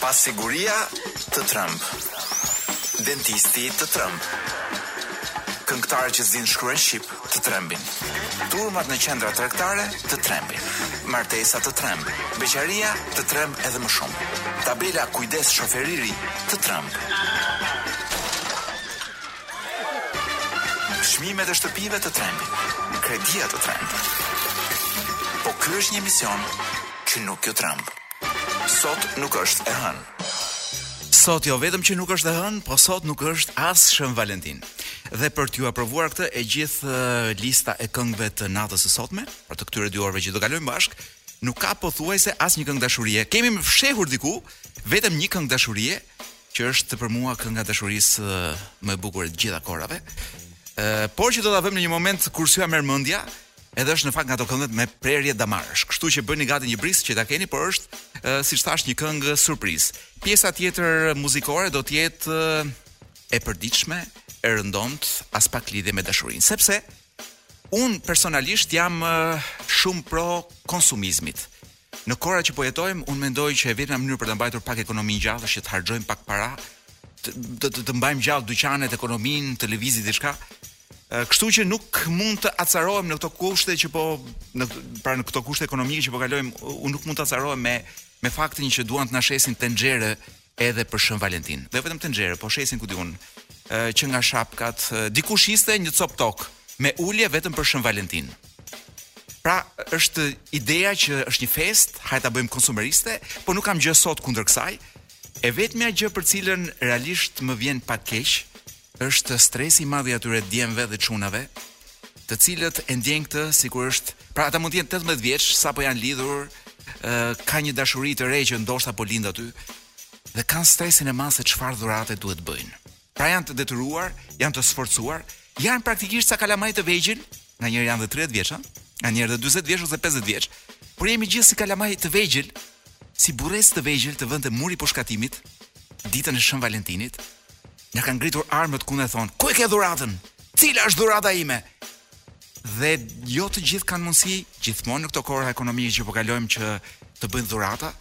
Pasiguria të tremb, dentisti të tremb, këngëtarët që s'dinë të shkruajnë shqip të trembin, turmat në qendra tregtare të trembin, martesa të tremb, beqaria të tremb edhe më shumë, tabela kujdes shofer i ri të tremb. Çmimet e shtëpive të trembin, kredia të tremb. Po ky është një emision që nuk ju tremb. Sot nuk është e hënë. Sot jo vetëm që nuk është e hënë, po sot nuk është as Shën Valentin. Dhe për t'jua provuar këtë e gjithë uh, lista e këngëve të natës së sotme, pra e këtyre dy orëve që do kalojmë bashkë, nuk ka pothuajse asnjë këngë dashurie. Kemi fshehur diku vetëm një këngë dashurie që është për mua kënga e dashurisë më e bukur e të gjitha kohërave. Ë, por që do ta vëmë në një moment kur s'jua merr mendja, edhe është në fakt nga ato këngët me prerje damarësh. Kështu që bëni gati një brisk që ta keni, por është ë, siç thashë një këngë surprizë. Pjesa tjetër muzikore do të jetë ë, e përditshme, e rëndomtë, aspak lidhje me dashurinë, sepse unë personalisht jam ë, shumë pro konsumizmit. Në kohëra që po jetojmë, unë mendoj që e vetmja mënyrë për ta mbajtur pak ekonominë gjallë është që të harxhojmë pak para, të të, të, të mbajmë gjallë dyqanet, ekonominë, të lëvizë diçka. Kështu që nuk mund të acarohem në këto kushte që po në pra në këto kushte ekonomike që po kalojmë, unë nuk mund të acarohem me me faktin që duan të na shesin tenxhere edhe për Shën Valentin. Dhe vetëm tenxhere, po shesin ku di unë, që nga shapkat, dikush shiste një copë tokë me ulje vetëm për Shën Valentin. Pra, është ideja që është një festë, hajt ta bëjmë konsumeriste, po nuk kam gjë sot kundër kësaj. E vetmja gjë për cilën realisht më vjen pak keq, është stresi i madh i atyre djemve dhe çunave, të cilët e ndjejnë këtë sikur është, pra ata mund të jenë tetëmbëdhjetë vjeç, sapo janë lidhur, ë ka një dashuri të re që ndoshta po lind aty dhe kanë stresin e madh se çfarë dhurate duhet të bëjnë. Pra janë të detyruar, janë të sforcuar, janë praktikisht ca kalamaj të vegjël Nganjëherë janë dhe 30 vjeç, nganjëherë dhe 40 vjeç ose 50 vjeç. Por jemi gjithë si kalamaj të vegjël, si burrecë të vegjël të vënë te muri i pushkatimit ditën e Shën Valentinit. Na kanë ngritur armët ku na thonë, "Ku e ke dhuratën? Cila është dhurata ime?" Dhe jo të gjithë kanë mundësi gjithmonë në këto kohëra ekonomike që po kalojmë që të bëjnë dhurata,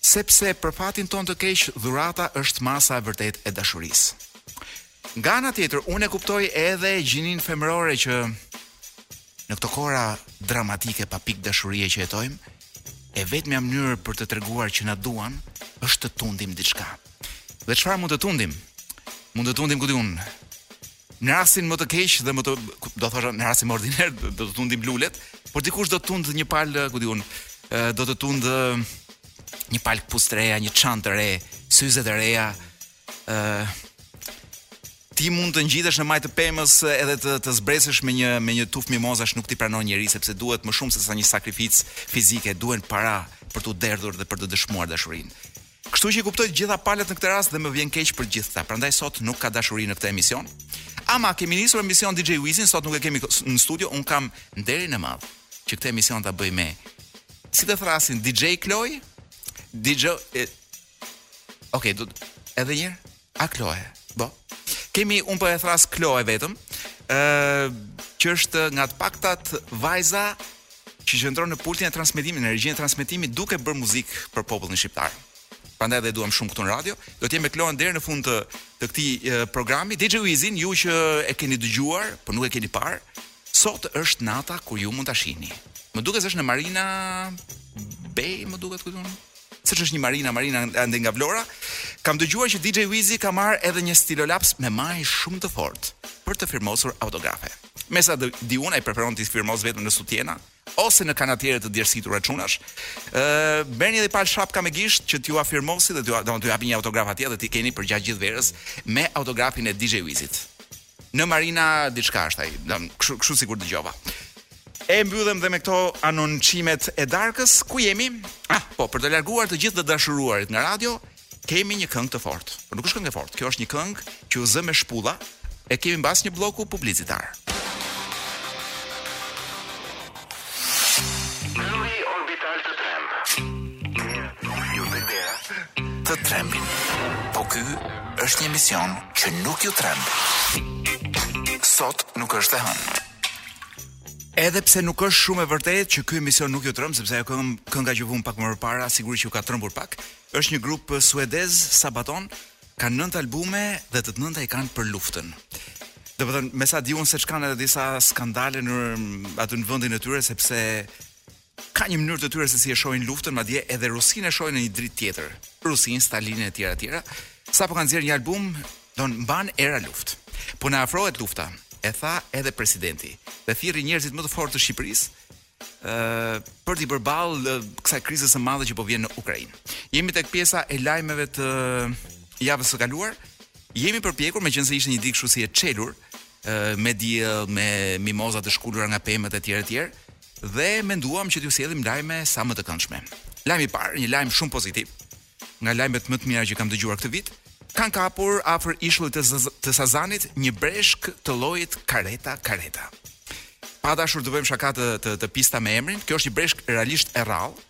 sepse për fatin tonë të keq dhurata është masa e vërtetë e dashurisë. Nga ana tjetër, unë e kuptoj edhe gjininë femërore që në këto kohëra dramatike pa pikë dashurie që jetojmë, e vetmja mënyrë për të treguar që na duan është të tundim diçka. Dhe çfarë mund të tundim? Mund të tundim Çudiun. Në rastin më të keq dhe më të do thosha në rastin më ordiner do të tundim lulet, por dikush do të tund një palë Çudiun, do të tund një palë këpucë të reja, një çantë të re, syze të reja, ti mund të ngjitesh në majë të pemës edhe të të zbresësh me një me një tufë mimozash nuk t'i pranon njeri sepse duhet më shumë sesa një sakrificë fizike, duhen para për t'u derdhur dhe për të dëshmuar dashurinë. Kështu që i kuptoj të gjitha palët në këtë rast dhe më vjen keq për gjithë ata. Prandaj sot nuk ka dashuri në këtë emision. Ama kemi nisur emisionin DJ Wizin, sot nuk e kemi në studio, unë kam nderin e madh që këtë emision ta bëj me si të thërrasin DJ Kloj, DJ e, Okej, okay, do edhe një herë. A Kloe. Po. Kemi unë po e thërras Kloe vetëm. ë uh, që është nga të paktat vajza që qëndron në pultin e transmetimit, në regjinë e transmetimit duke bërë muzikë për popullin shqiptar. Prandaj dhe e duam shumë këtu në radio. Do të jemi me Kloen deri në fund të të këtij programi. DJ Wizin, ju që e keni dëgjuar, por nuk e keni parë, sot është nata kur ju mund ta shihni. Më duket se është në Marina Bay, më duket këtu. seç është një Marina, Marina andej nga Vlora, kam dëgjuar që DJ Wizi ka marrë edhe një stilolaps me majë shumë të fortë për të firmosur autografe. Me sa di unë, ai preferon të firmosë vetëm në sutjena, ose në kanatiere të djersitura çunash. Ë, uh, merrni edhe një palë shapka me gisht që t'jua firmosi dhe t'ju japi një autograf atje dhe t'i keni përgjatë gjithë verës me autografin e DJ Wizit. Në Marina diçka është ai, kështu kështu sikur dëgjova. E mbyllëm dhe me këto anoncimet e darkës, ku jemi? Ah, po, për të larguar të gjithë të dashuruarit nga radio, kemi një këngë të fortë. Po nuk është këngë e fortë, kjo është një këngë që u zë me shpulla e kemi mbas një blloku publicitar. Ylli orbital të tremb. Të trembin. Po ky është një emision që nuk ju tremb. Sot nuk është e hënë. Edhe pse nuk është shumë e vërtetë që ky emision nuk ju trëmb, sepse ajo këngë kënga që vumë pak më përpara, sigurisht që ju ka trëmbur pak. Është një grup suedez, Sabaton, Kanë nëntë albume dhe të të nënta i kanë për luftën. Domethënë, me sa di unë seç kanë edhe disa skandale në aty në vendin e tyre sepse ka një mënyrë të tyre se si e shohin luftën, madje edhe Rusinë e shohin në një dritë tjetër. Rusinë, Stalinin e tjera e tjera. Sapo kanë nxjerrë një album, do mban era luftë. Po na afrohet lufta, e tha edhe presidenti. Dhe thirri njerëzit më të fortë të Shqipërisë për t'i përballur kësaj krizës së madhe që po vjen në Ukrainë. Jemi tek pjesa e lajmeve të javës së kaluar. Jemi përpjekur, meqenëse ishte një ditë kështu si e çelur, me diell, me mimoza të shkulura nga pemët etj etj, dhe menduam që t'ju sjellim lajme sa më të këndshme. Lajmi i parë, një lajm shumë pozitiv, nga lajmet më të mira që kam dëgjuar këtë vit, kanë kapur afër ishullit të, Zaz të Sazanit një breshkë të llojit kareta kareta. Pa dashur të bëjmë shaka të, të, të pista me emrin, kjo është një breshkë realisht e rrallë.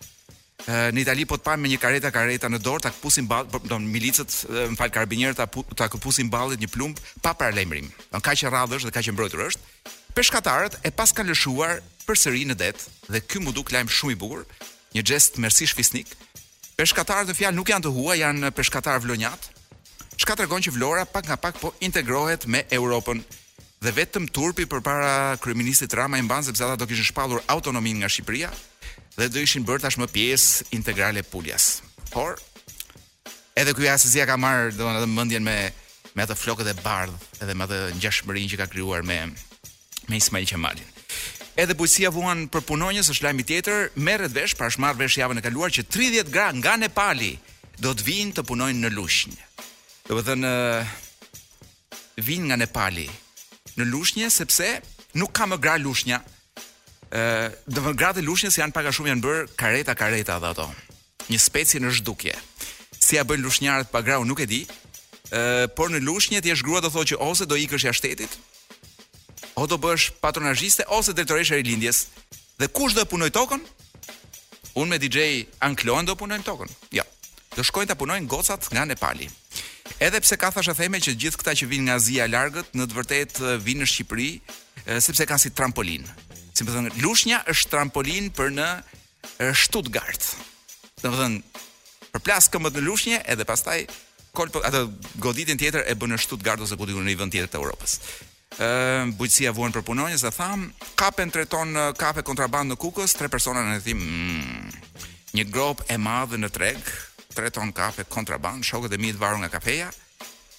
Në Itali po të panë me një kareta kareta në dorë, ta këpusin ballit, po, do milicët, më fal karabinierët ta, ta këpusin ballit një plumb pa paralajmërim. Do kaq e rrallë është dhe kaq e mbrojtur është. Peshkatarët e paskan lëshuar përsëri në det dhe ky m'u duk lajm shumë i bukur, një gjest mirësisht fisnik, Peshkatarët në fjalë nuk janë të huaj, janë peshkatarë vlonjatë, çka tregon që Vlora pak nga pak po integrohet me Europën dhe vetëm turpi përpara kryeministrit Rama i mban sepse ata do kishin shpallur autonominë nga Shqipëria dhe do ishin bërë tashmë pjesë integrale e Puljas. Por edhe ky asesi ka marrë domethënë mendjen me me ato flokët e bardhë edhe me atë ngjashmërinë që ka krijuar me me Ismail Qemalin. Edhe bujqësia vuan për punonjës, është lajmi tjetër, merret vesh, pra është marrë vesh javën e kaluar që 30 gra nga Nepali do të vijnë të punojnë në Lushnjë. Domethënë vijnë nga Nepali në Lushnjë sepse nuk ka më gra Lushnja. Ë, domethënë gratë e Lushnjës janë pak a shumë janë bërë kareta kareta dhe ato. një specie në zhdukje. Si ia bëjnë lushnjarët pa gra nuk e di. Ë, por në Lushnje të jesh grua do thotë që ose do ikësh jashtë shtetit, o do bëhesh patronazhiste ose drejtoreshë e Rilindjes. Dhe kush do e punojë tokën? Unë me DJ Ankloen do punojmë tokën. Jo. Do shkojnë ta punojnë gocat nga Nepali. Edhe pse ka thashetheme që gjithë këta që vijnë nga Azia e largët, në të vërtetë vijnë në Shqipëri sepse e kanë si trampolinë. Si me thënë, Lushnja është trampolinë për në Stuttgart. Domethënë përplas këmbët në Lushnje edhe pastaj kolpo atë goditjen tjetër e bën në Stuttgart ose ku di unë në një vend tjetër të Europës. Ë bujqësia vuan për punonjës e thamë, kapen tre ton kafe kontrabandë në Kukës, tre persona në hetim. Mm, një gropë e madhe në treg, tre ton kafe kontrabandë, shokët e mi të varur nga kafeja.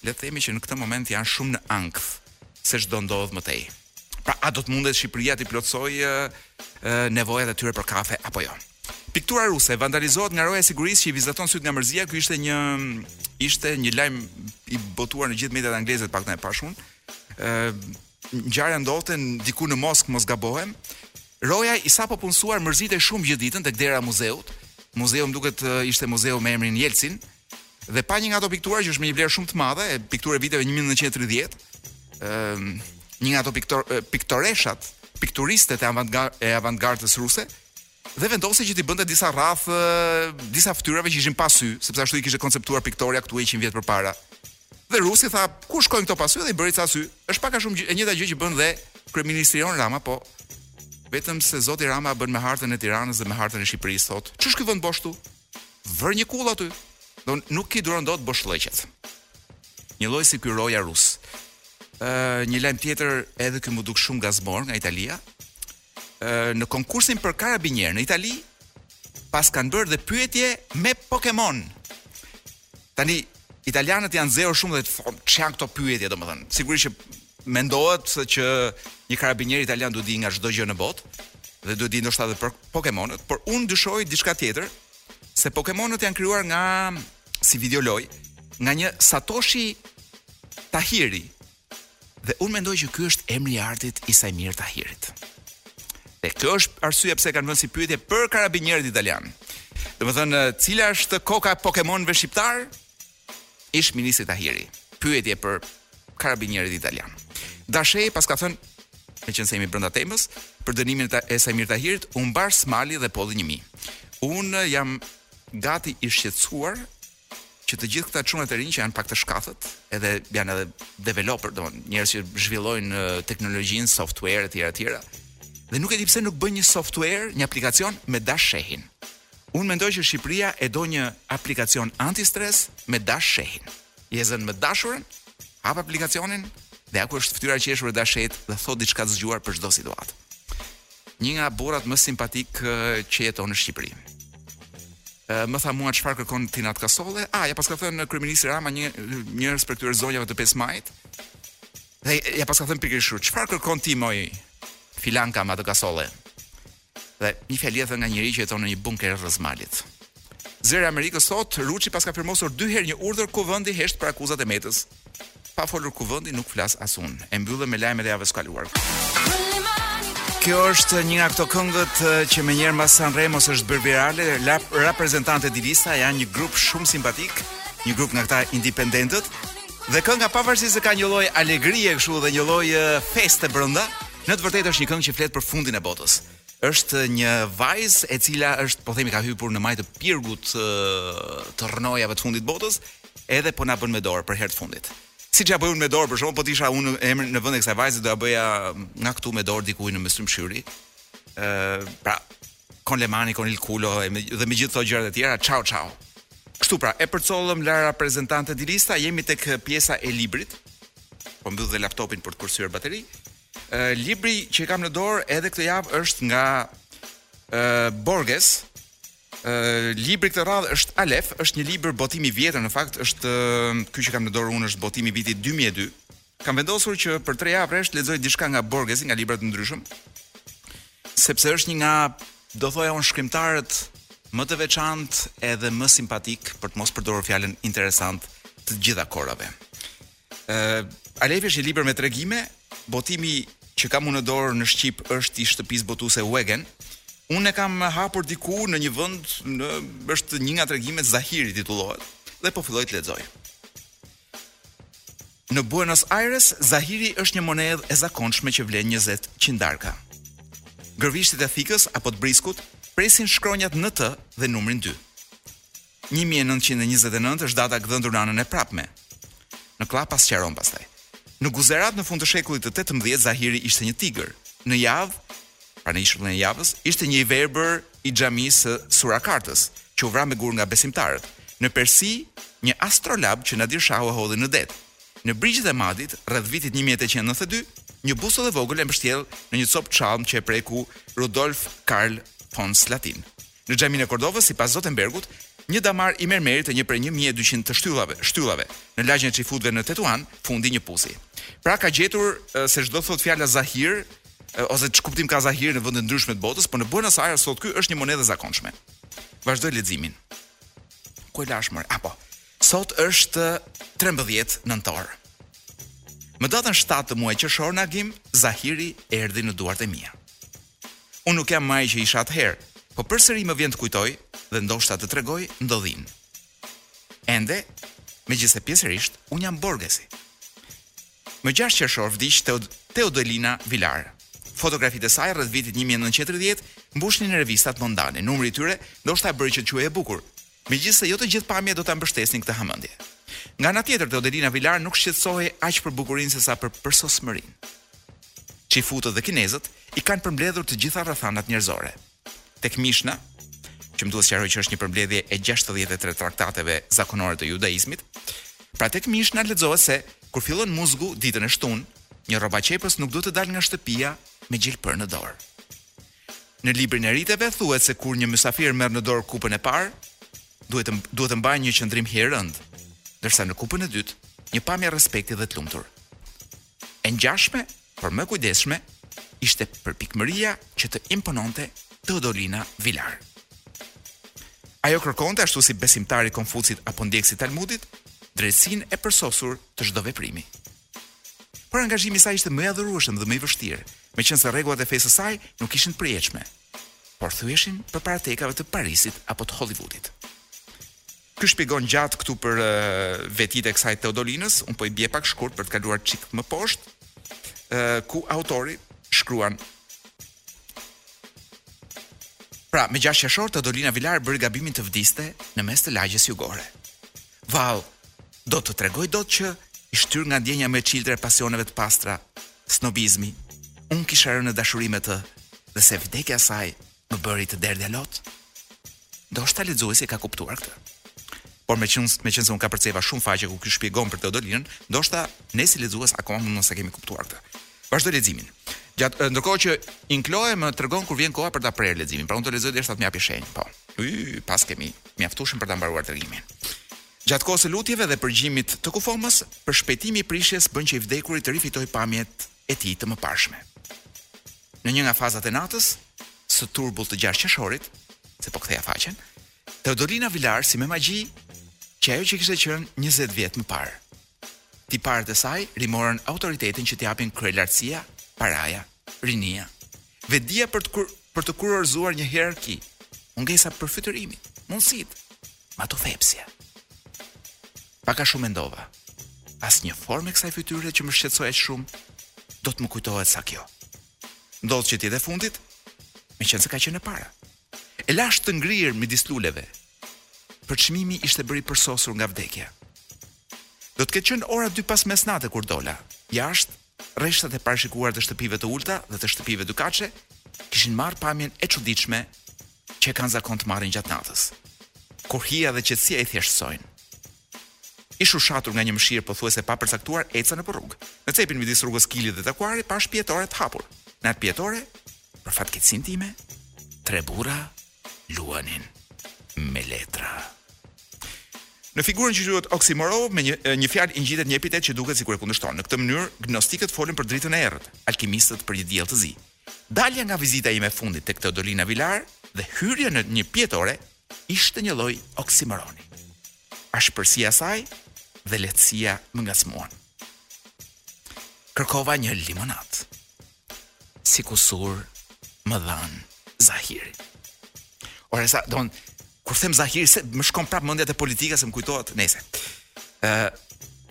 Le të themi që në këtë moment janë shumë në ankth se ç'do ndodhë më tej. Pra, a do të mundet Shqipëria t'i plotësojë nevojat e tyre për kafe apo jo? Piktura ruse vandalizohet nga roja e sigurisë që i vizaton sytë nga mërzia. Ky ishte një ishte një lajm i botuar në gjithë mediat angleze të paktën e pashë unë. Ë ngjarja ndodhte diku në Moskë, mos gabohem. Roja i sapopunësuar mërzitej shumë gjithë ditën tek dera e muzeut. Muzeu më duket ishte muzeu me emrin Jelcin, Dhe pa një nga ato piktura që është me një vlerë shumë të madhe, e pikturë e viteve 1930, ëm një nga ato piktor, piktoreshat, pikturistet e avantgard e avantgardës ruse, dhe vendosi që t'i bënte disa rrathë disa fytyrave që ishin pa sy, sepse ashtu i kishte konceptuar piktorja këtu e 100 vjet përpara. Dhe rusi tha, ku shkojnë këto pa sy dhe i bëri ca sy. Është pak a shumë e njëjta gjë që bën dhe kryeministri jonë Rama, po vetëm se zoti Rama bën me hartën e Tiranës dhe me hartën e Shqipërisë sot. Ç'është ky vend bosh këtu? vër një kullë aty. Do nuk i duron dot boshllëqet. Një lloj si ky roja rus. Ë një lajm tjetër edhe ky m'u duk shumë gazmor nga Italia. Ë në konkursin për karabinier në Itali paskan bërë dhe pyetje me Pokemon. Tani italianët janë nxehur shumë dhe thonë ç'janë këto pyetje domethënë. Sigurisht që mendohet se që një karabinier italian duhet dijë nga çdo gjë në botë dhe duhet dijë ndoshta edhe për Pokemonët, por unë dyshoj diçka tjetër se Pokemonët janë krijuar nga si videolojë nga një Satoshi Tahiri, Dhe unë mendoj që ky është emri i artit i Saimir Tahirit. Dhe kjo është arsyeja pse kanë vënë si pyetje për karabinierët italianë. Domethënë, cila është koka e Pokemonëve shqiptarë? Ish ministri Tahiri. Pyetje për karabinierët italianë. Dash Shehi paska thënë, meqenëse jemi brenda temës, për dënimin e Saimir Tahirit, u mbars mali dhe polli një mi. Unë jam gati i shqetësuar që të gjithë këta çunat e rinj që janë pak të shkathët, edhe janë edhe developer, domethënë njerëz që zhvillojnë uh, teknologjinë, software etj etj. Dhe nuk e di pse nuk bën një software, një aplikacion me Dash Shehin. Unë mendoj që Shqipëria e do një aplikacion anti-stres me Dash Shehin. Je zënë me dashurën, hap aplikacionin dhe ajo është fytyra e qeshur e Dash Shehit dhe thotë diçka të zgjuar për çdo situatë. Një nga burrat më simpatikë që jeton në Shqipëri. Ë më tha mua çfarë kërkon ti në atë kasolle? Ah, ia paska thënë kryeministri Rama njërës prej këtyre zonjave të 5 majit. Dhe ia paska thënë pikërisht kështu, çfarë kërkon ti moj filanka në atë kasolle? Dhe një fjali e thënë nga njeri që jeton në një bunker rrëz malit. Zëri i Amerikës thotë, Ruçi paska firmosur dy herë një urdhër Kuvendi hesht për akuzat e Metës. Pa folur Kuvendi nuk flas as unë. E mbyllëm me lajmet e javës kaluar. Kjo është një nga këto këngët që menjëherë mbas Sanremos është bërë virale. La Rappresentante di Lista janë një grup shumë simpatik, një grup nga këta indipendentët. Dhe kënga pavarësisht se ka një lloj alegrie kështu dhe një lloj feste brenda, në të vërtetë është një këngë që flet për fundin e botës. Është një vajzë e cila është, po themi, ka hipur në majë të pirgut të rrënojave të fundit të botës, Edhe po na bën me dorë për herë të fundit. Siç ia bëj unë me dorë për shembull, po të isha unë emrin në vendin e kësaj vajze do ia bëja nga këtu me dorë dikujt në mes ymshyri. Ë, pra, con le mani, con il culo e me, dhe me gjithë këto gjërat e tjera, ciao ciao. Kështu pra, e përcollëm La Rappresentante di Lista, jemi tek pjesa e librit. Po mbyll dhe laptopin për të kursyer bateri. Ë, libri që kam në dorë edhe këtë javë është nga ë Borges, Libri këtë radhë është Alef, është një libër botim i vjetër, në fakt është ky që kam në dorë unë është botim i vitit 2002. Kam vendosur që për 3 javë rresht lexoj diçka nga Borgesi, nga libra të ndryshëm. Sepse është një nga do thoja unë shkrimtarët më të veçantë edhe më simpatik për të mos përdorur fjalën interesant të të gjitha kohërave. Ë Alefi është një libër me tregime, botimi që kam unë në dorë në shqip është i shtëpisë botuese Uegen. Unë e kam hapur diku në një vend në është një nga tregimet Zahiri titullohet dhe po filloj të lexoj. Në Buenos Aires, Zahiri është një monedhë e zakonshme që vlen 20 qindarka. Gërvishtjet e thikës apo të briskut presin shkronjat N T dhe numrin 2. Një mijë e nëntëqind e njëzet e nëntë është data e gdhendur në anën e prapme. Në kllapa sqaron pastaj. Në Guzerat në fund të shekullit të tetëmbëdhjetë Zahiri ishte një tigër. Në Javë, pra në ishullin e Javës, ishte një i verbër i xhamisë së Surakartës, që u vra me gurë nga besimtarët. Në Persi, një astrolab që Nadir Shahu e hodhi në det. Në brigjet e Madit, rreth vitit një mijë e tetëqind e nëntëdhjetë e dy, një busull e vogël e mbështjellë në një copë çallme që e preku Rudolf Karl von Slatin. Në xhaminë e Kordovës, sipas Zotenbergut, një damar i mermerit te një prej një mijë e dyqind shtyllave, shtyllave, në lagjen e çifutëve në Tetuan, fundi i një pusi. Pra ka gjetur ë, se ç'do të thotë fjala zahir, ë, ose ç'kuptim ka zahir në vende të ndryshme të botës, por në Buenos Aires thotë ky është një monedhë e zakonshme. Vazhdoj leximin. Ku e lashë more? Ah po. Sot është 13 nëntor. Më datën 7 të muajit qershor në agim, zahiri erdhi në duart e mia. Unë nuk jam më ai që isha atëherë, po përsëri më vjen të kujtoj dhe ndoshta të tregoj ndodhinë. Ende, megjithëse pjesërisht unë jam borgesi. Më 6 qershor vdiq Teod Teodelina Vilar. Fotografitë e saj rreth vitit 1930 mbushnin revistat mondane. Numri i tyre ndoshta e bëri që të quhej e bukur, Megjithëse jo të gjithë pamjet do ta mbështesnin këtë hamendje. Nga ana tjetër Teodelina Vilar nuk shqetësohej aq për bukurinë se sa për përsosmërinë. Çifutët dhe kinezët i kanë përmbledhur të gjitha rrethanat njerëzore. Tek Mishna, që më duhet të sqaroj që është një përmbledhje e gjashtëdhjetë e tre traktateve zakonore të judaizmit, pra tek Mishna lexohet se kur fillon muzgu i ditës e shtunë, një rrobaqepës nuk duhet të dalë nga shtëpia me gjilpërë në dorë. Në librin e riteve thuhet se kur një mysafir merr në dorë kupën e parë, duhet të duhet të mbajë një qëndrim hijerëndë, ndërsa në kupën e dytë, një pamje respekti dhe të lumtur. E ngjashme, por më e kujdesshme, ishte përpikmëria që të impononte Teodolina Vilar. Ajo kërkonte ashtu si besimtari i Konfucit apo ndjekësi i Talmudit, drejtësinë e përsosur të çdo veprimi. Por angazhimi i saj ishte më i adhurueshëm dhe më i vështirë, meqenëse rregullat e fesë së saj nuk ishin të përjetshme, por thyheshin përpara tekave të Parisit apo të Hollivudit. Ky shpjegon gjatë këtu për uh, vetitë e kësaj Teodolinës, unë po i bie pak shkurt për të kaluar çik më poshtë, uh, ku autori shkruan Pra, me gjashtë qershor Teodolina Vilar bëri gabimin të vdiste në mes të lagjes jugore. Vallë, do të tregoj dot që, i shtyrë nga ndjenja më e çiltër e pasioneve të pastra, snobizmi, unë kisha rënë në dashuri me të dhe se vdekja e saj më bëri të derdhja lot? Ndoshta lexuesi e ka kuptuar këtë. Por meqenë, meqenëse unë kapërceva shumë faqe ku ky shpjegon për Teodolinën, ndoshta ne si lexues akoma mund të mos e kemi kuptuar këtë. Vazhdoj leximin. Gjatë ndërkohë që Inkloe më tregon kur vjen koha për ta prerë leximin. Pra unë do lexoj derisa të më japi shenjë. Po. Yy, pas kemi mjaftueshëm për ta mbaruar tregimin. Gjatë kohës së lutjeve dhe përgjimit të kufomës, përshpejtimi i prishjes bën që i vdekuri të rifitojë pamjet e tij të mëparshme. Në një nga fazat e natës së turbullt të gjashtë qershorit, se po ktheja faqen, Teodolina Vilar si me magji qe ajo që kishte qenë 20 vjet më parë. Tiparet e saj rimorën autoritetin që të japin kryelartësia, paraja, rinia, vetëdija për të për të kurorëzuar një hierarki, mungesa e përfytyrimit, mundësitë, matufepsja. Pak a shumë mendova, asnjë formë e kësaj fytyre që më shqetësoi aq shumë do të më kujtohet sa kjo. Ndodh që të jetë e fundit, meqenëse ka qenë e para. E lashë të ngrirë midis luleve. Përçmimi ishte bërë i përsosur nga vdekja. Do të ketë qenë ora dy pas mesnate kur dola. Jashtë, rreshtat e parashikuara të shtëpive të ulëta dhe të shtëpive dykatëshe kishin marrë pamjen e çuditshme që e kanë zakon të marrin gjatë natës, kur hija dhe qetësia i thjeshtësojnë. I shushatur nga një mëshirë pothuajse e papërcaktuar, eca nëpër rrugë. Në cepin midis rrugës Kili dhe Takuari pashë një pijetore të hapur. Në atë pijetore, për fatkeqësinë time, tre burra luanin me letra. Në figurën që quhet oksimoron, një, një fjalë i ngjitet një epitet që duket sikur e kundërshton. Në këtë mënyrë, gnostikët folën për dritën e errët, alkimistët për një diell të zi. Dalja nga vizita ime e fundit tek Teodolina Vilar dhe hyrja në një pijetore ishte një lloj oksimoroni. Ashpërsia e saj dhe lehtësia më ngacmuan. Kërkova një limonat. Si kusur më dhanë Zahirin. Ora sa don kur them Zahiri se më shkon prap mendja te politika se më kujtohet, nëse. Ë uh,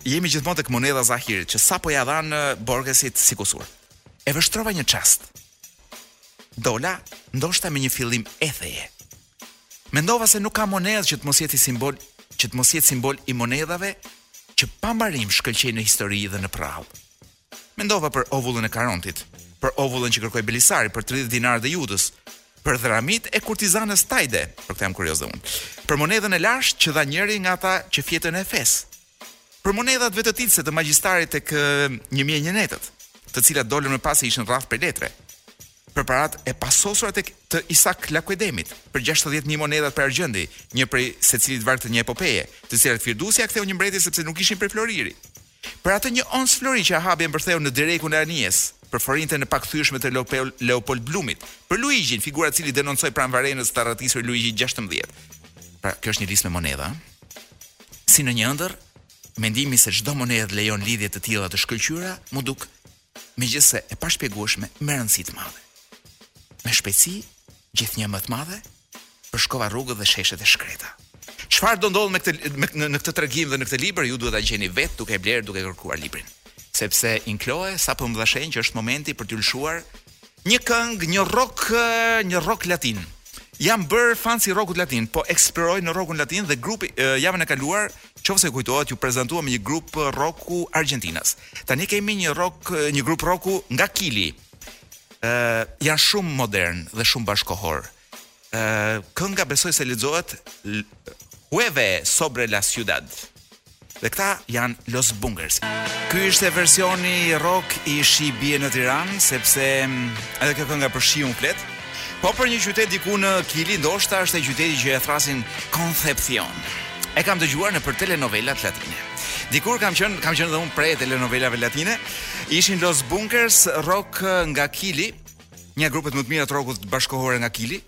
jemi gjithmonë tek monedha Zahirit që sapo ia dhanë Borgesit si kusur. E vështrova një çast Dola, ndoshta me një fillim etheje. Mendova se nuk ka monedhë që të mos jetë simbol, që të mos jetë simbol i monedhave që pa mbarim shkëlqejnë në histori dhe në prallë. Mendova për obolin e Karontit, për obolin që kërkoi Belisari për 30 dinarët e Judës, për dhrahmitë e kurtizanës Tajde, për këtë jam kurioz dhe unë. Për monedhën e lashtë që dha njëri nga ata që fjetën në Efes, Për monedhat vetëtitëse të magjistarit tek një mijë e një netët, të cilat dolën më pas se ishin rrathë prej letre. Për parat e pasosura tek të Isak Lakuedemit, për 60000 monedhat prej argjendi, një prej secilit varg të një epopeje, të cilat Firdusi ia ktheu një mbreti sepse nuk ishin prej floriri. Për atë një ons flori që Ahabi e mbërtheu në direkun e anijes, për forintën e pakthyeshme të Leopold, Leopold Blumit, për Luigjin, figura e të cilit denoncoi pranë Varenës të arratisurin Luigji 16. Pra, kjo është një listë me monedha, Si në një ëndërr, mendimi se çdo monedhë lejon lidhje të tilla të shkëlqyera, m'u duk, megjithëse e pashpjegueshme, me rëndësi të madhe. Me shpejtësi, gjithnjë e më të madhe, përshkova rrugët dhe sheshet e shkreta. Çfarë do ndodhë me këtë me në, në këtë tregim dhe në këtë libër, ju duhet ta gjeni vetë duke e blerë, duke kërkuar librin. Sepse Inkloe sapo më dha shenjë që është momenti për t'ju lëshuar Një këngë, një rock, një rock latin. Jam bërë fans i rockut latin, po eksploroj rockun latin dhe grupi javën e kaluar, qoftë se ju kujtohet, ju prezantova me një grup rocku argjentinas. Tani kemi një rock, një grup rocku nga Kili. Ë, janë shumë modernë dhe shumë bashkohorë. Ëh, kënga besoj se lexohet Llueve sobre la ciudad. Dhe këta janë Los Bunkers. Ky ishte versioni rock i Shi bie në Tiranë, sepse mm, edhe kjo kënga për shiun flet. Po për një qytet diku në Kili, ndoshta është e qyteti që e thrasin Concepcion. E kam dëgjuar nëpër telenovelat latine. Dikur kam qenë, kam qenë dhe unë prej telenovelave latine. Ishin Los Bunkers, rock eh, nga Kili, nga grupet më të mira të rockut bashkohor nga Kili,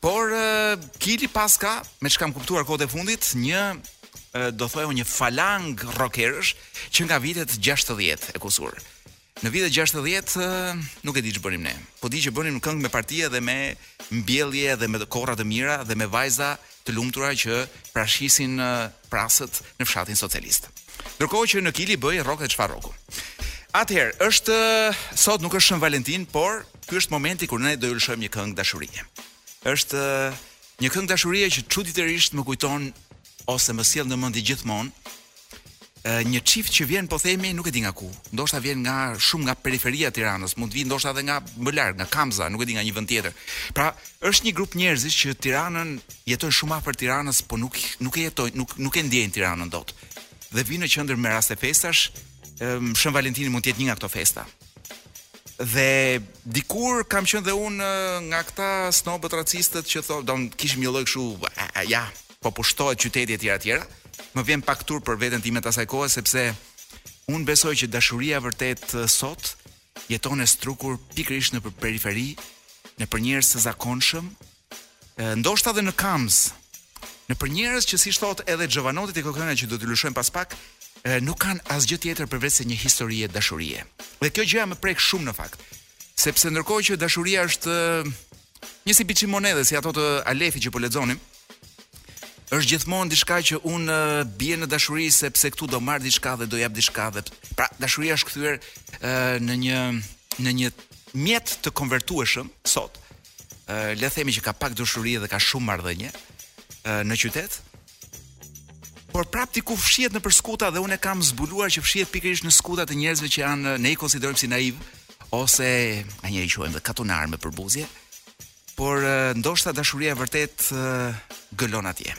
por uh, Kili paska, me çka kam kuptuar kohët e fundit, një uh, do thoja një falangë rockerësh që nga vitet 60 e kusur. Në vitet 60 uh, nuk e di ç'bënim ne. Po di që bënim këngë me parti dhe me mbjellje dhe me korra të mira dhe me vajza të lumtura që prashitin uh, prasët në fshatin socialist. Ndërkohë që në Kili bëj rrok, e çfarë rroku. Atëherë, është sot nuk është Shën Valentin, por ky është momenti kur ne do ju lëshojmë një këngë dashurie. Është një këngë dashurie që çuditërisht më kujton ose më sjell në mend gjithmonë një çift që vjen po themi nuk e di nga ku. Ndoshta vjen nga shumë nga periferia e Tiranës, mund të vijë ndoshta edhe nga më larg, nga Kamza, nuk e di nga një vend tjetër. Pra, është një grup njerëzish që Tiranën jetojnë shumë afër Tiranës, po nuk nuk e jetojnë, nuk nuk e ndjejnë Tiranën dot. Dhe vijnë në qendër me raste festash, ëm Shën Valentini mund të jetë një nga këto festa. Dhe dikur kam qenë dhe unë ë, nga këta snobët racistët që thonë, do kishim një lloj kështu, "A, a, ja, po pushtohet qyteti etj etj. Më vjen pak turp për veten time të asaj kohe sepse unë besoj që dashuria e vërtet ë, sot jeton e strukur pikërisht nëpër periferi, nëpër njerëz të zakonshëm, Ndoshta dhe në Kamëz, nëpër njerëz që siç thotë edhe Xhovanoti te kjo kënga që do të lëshojmë pas pak, nuk kanë asgjë tjetër përveç se një historie dashurie. Dhe kjo gjëja më prek shumë në fakt. Sepse ndërkohë që dashuria është një si biçim monedhe si ato të Alefit që po lexonim, është gjithmonë diçka që un bie në dashuri sepse këtu do marr diçka dhe do jap diçka dhe pra dashuria është kthyer në një në një mjet të konvertueshëm sot le të themi që ka pak dashuri dhe ka shumë marrëdhënie në qytet. Por prap diku fshihet nëpër skuta dhe unë e kam zbuluar që fshihet pikërisht në skuta të njerëzve që janë ne i konsiderojmë si naiv ose nganjëherë i quajmë dhe katunar me përbuzje. Por ndoshta dashuria e vërtet gëlon atje.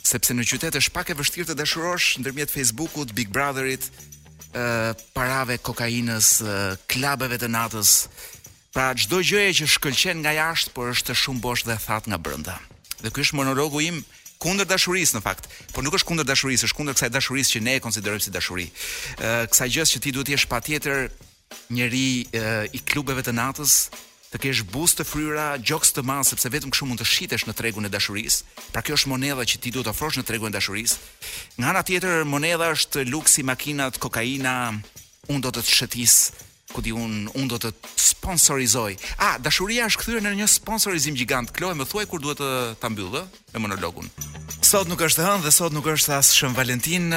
Sepse në qytet është pak e vështirë të dashurosh ndërmjet Facebookut, Big Brotherit, parave, kokainës, klubeve të natës, Pra çdo gjëje që shkëlqen nga jashtë, por është shumë bosh dhe thatë nga brenda. Dhe ky është monologu im kundër dashurisë në fakt, por nuk është kundër dashurisë, është kundër kësaj dashurisë që ne e konsiderojmë si dashuri. Ë kësaj gjës që ti duhet të jesh patjetër njeri ë, i klubeve të natës, të kesh buzë të fryra, gjoks të madh sepse vetëm kështu mund të shitesh në tregun e dashurisë. Pra kjo është monedha që ti duhet të ofrosh në tregun e dashurisë. Nga ana tjetër, monedha është luksi, makinat, kokaina, unë do të të shëtis ku di un un do të sponsorizoj. Ah, dashuria është kthyer në një sponsorizim gjigant. Kloe më thuaj kur duhet të ta mbyll ë me monologun. Sot nuk është hënë dhe sot nuk është as Shën Valentin,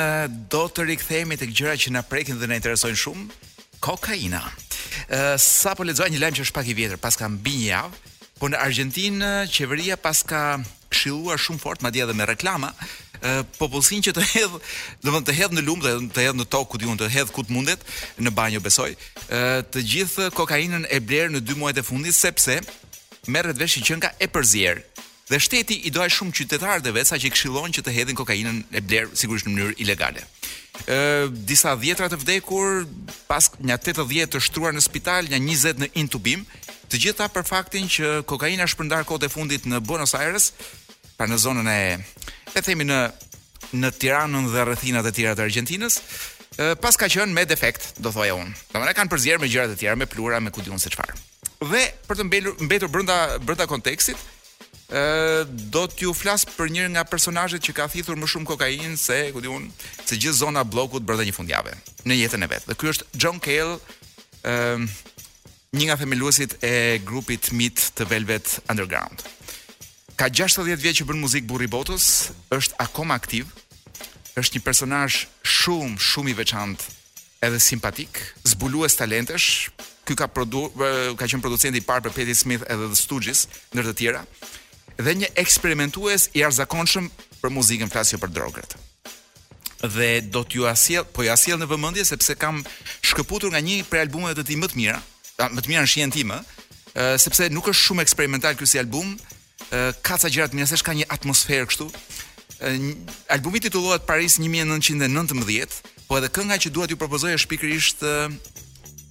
do të rikthehemi tek gjëra që na prekin dhe na interesojnë shumë. Kokaina. Sapo lexoj një lajm që është pak i vjetër, paska mbi një javë, Po në Argjentinë qeveria paska këshilluar shumë fort, madje edhe me reklama, ë popullsinë që të hedh, domethënë të hedh në lumë dhe të hedh në tokë ku di unë të hedh ku të mundet, në banjo besoj, ë të gjithë kokainën e blerë në dy muajt e fundit sepse merret vesh që qenka e përzier. Dhe shteti i do aq shumë qytetarët e vet sa që i këshillon që të hedhin kokainën e blerë sigurisht në mënyrë ilegale. Ë disa dhjetra të vdekur, pas nja 80 të shtruar në spital, nja 20 në intubim. Të gjitha për faktin që kokaina është shpërndarë kohët e fundit në Buenos Aires, pra në zonën e e themi në në Tiranën dhe rrethinat e tjera të Argjentinës, paska qenë me defekt, do thoja unë. Domethënë kanë përzier me gjëra të tjera, me pluhura, me ku di unë se çfarë. Dhe për të mbetur, mbetur brenda brenda kontekstit, ë do t'ju flas për një nga personazhet që ka thithur më shumë kokainë se, ku di unë, se gjithë zona e Bllokut brenda një fundjave në jetën e vet. Dhe ky është John Cale, ë një nga themeluesit e grupit mit të Velvet Underground. Ka 60 vjet që bën muzikë burri i botës, është akoma aktiv. Është një personazh shumë, shumë i veçantë, edhe simpatik, zbulues talentesh. Ky ka produ ka qenë producenti i parë për Patti Smith edhe The Stooges, ndër të tjera. Dhe një eksperimentues i jashtëzakonshëm për muzikën flas, jo për drogët. dhe do t'jua sjell, po jua sjell në vëmendje sepse kam shkëputur nga një prej albumeve të tij më të mira, më të mira në shijen time, ë sepse nuk është shumë eksperimental ky si album, ë ka ca gjëra të mira, se është, ka një atmosferë kështu. Albumi titullohet Paris 1919, po edhe kënga që dua t'ju propozoj është pikërisht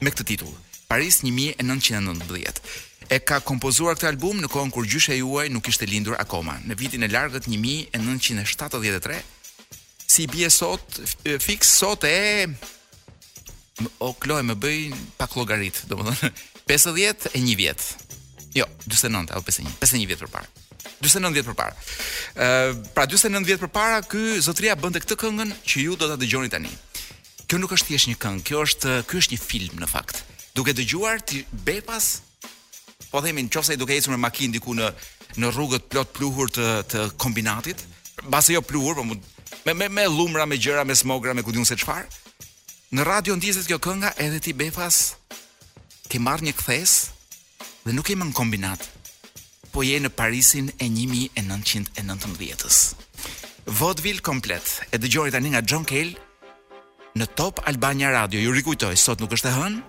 me këtë titull, Paris 1919. E ka kompozuar këtë album në kohën kur gjyshja juaj nuk ishte lindur akoma, në vitin e largët 1973. Si bie sot, fix sot e o kloj më bëj pak llogaritë, domethënë 50 e 1 vjet. Jo, 49 apo 51, 51 vjet përpara. 49 vjet përpara. Ë, pra 49 vjet përpara ky zotria bënte këtë këngën që ju do ta dëgjoni tani. Kjo nuk është thjesht një këngë, kjo është ky është një film në fakt. Duke dëgjuar ti befas po themi në qoftë se je duke ecur me makinë diku në në rrugët plot pluhur të të kombinatit, mbase jo pluhur, po me me me llumra, me gjëra, me smogra, me ku di unë se çfarë. Në radio ndizet kjo kënga edhe ti befas ke marr një kthesë Dhe nuk je më në kombinat, po je në Parisin e 1919-s. Vaudeville komplet. E dëgjoni tani nga John Cale në Top Albania Radio. Ju rikujtoj, sot nuk është e hënë.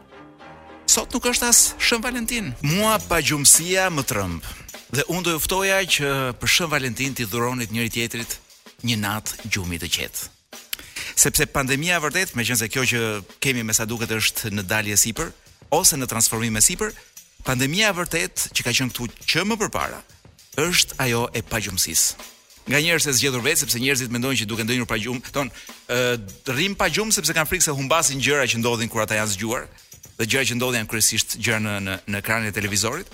Sot nuk është as Shën Valentin. Mua pagjumësia më trëmb. Dhe unë do ju ftoja që për Shën Valentin t'i dhuronit njëri-tjetrit një natë gjumi të qetë. Sepse pandemia e vërtetë, meqenëse kjo që kemi me sa duket është në dalje e sipër ose në transformim e sipër, pandemia e vërtetë që ka qenë këtu që më përpara është ajo e pagjumësisë. Nga njerëzit e zgjedhur vetë sepse njerëzit mendojnë që duke ndënjur pa gjumë, thon, ë rrim pa gjumë sepse kanë frikë se humbasin gjëra që ndodhin kur ata janë zgjuar, dhe gjëra që ndodhin janë kryesisht gjëra në në në ekranin e televizorit.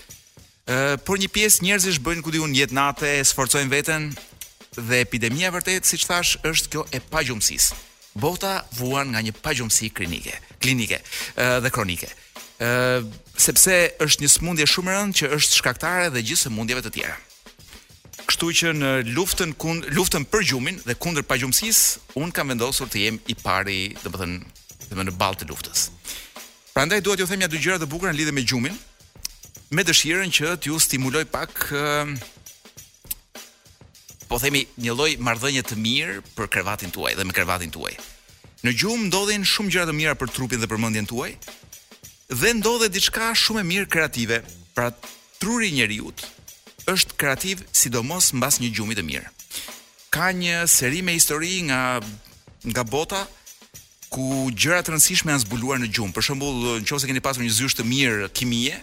Ë, por një pjesë njerëzish bëjnë ku diun jetë nate, sforcojnë veten dhe epidemia e vërtetë, siç thash, është kjo e pagjumësisë. Bota vuan nga një pagjumësi klinike, klinike ë, dhe kronike. Ë, sepse është një sëmundje shumë e rëndë që është shkaktare e gjithë sëmundjeve të tjera. Kështu që në luftën kund luftën për gjumin dhe kundër pagjumësisë, un kam vendosur të jem i pari, domethënë, domethënë në ball të luftës. Prandaj dua t'ju them ja dy gjëra të bukura në lidhje me gjumin, me dëshirën që t'ju stimuloj pak po themi një lloj marrëdhënie të mirë për krevatin tuaj dhe me krevatin tuaj. Në gjumë ndodhin shumë gjëra të mira për trupin dhe për mendjen tuaj dhe ndodh edhe diçka shumë e mirë kreative. Pra truri i njeriu është kreativ sidomos mbas një gjumi të mirë. Ka një seri me histori nga nga bota ku gjëra të rëndësishme janë zbuluar në gjumë. Për shembull, në qoftë se keni pasur një zysh të mirë kimie,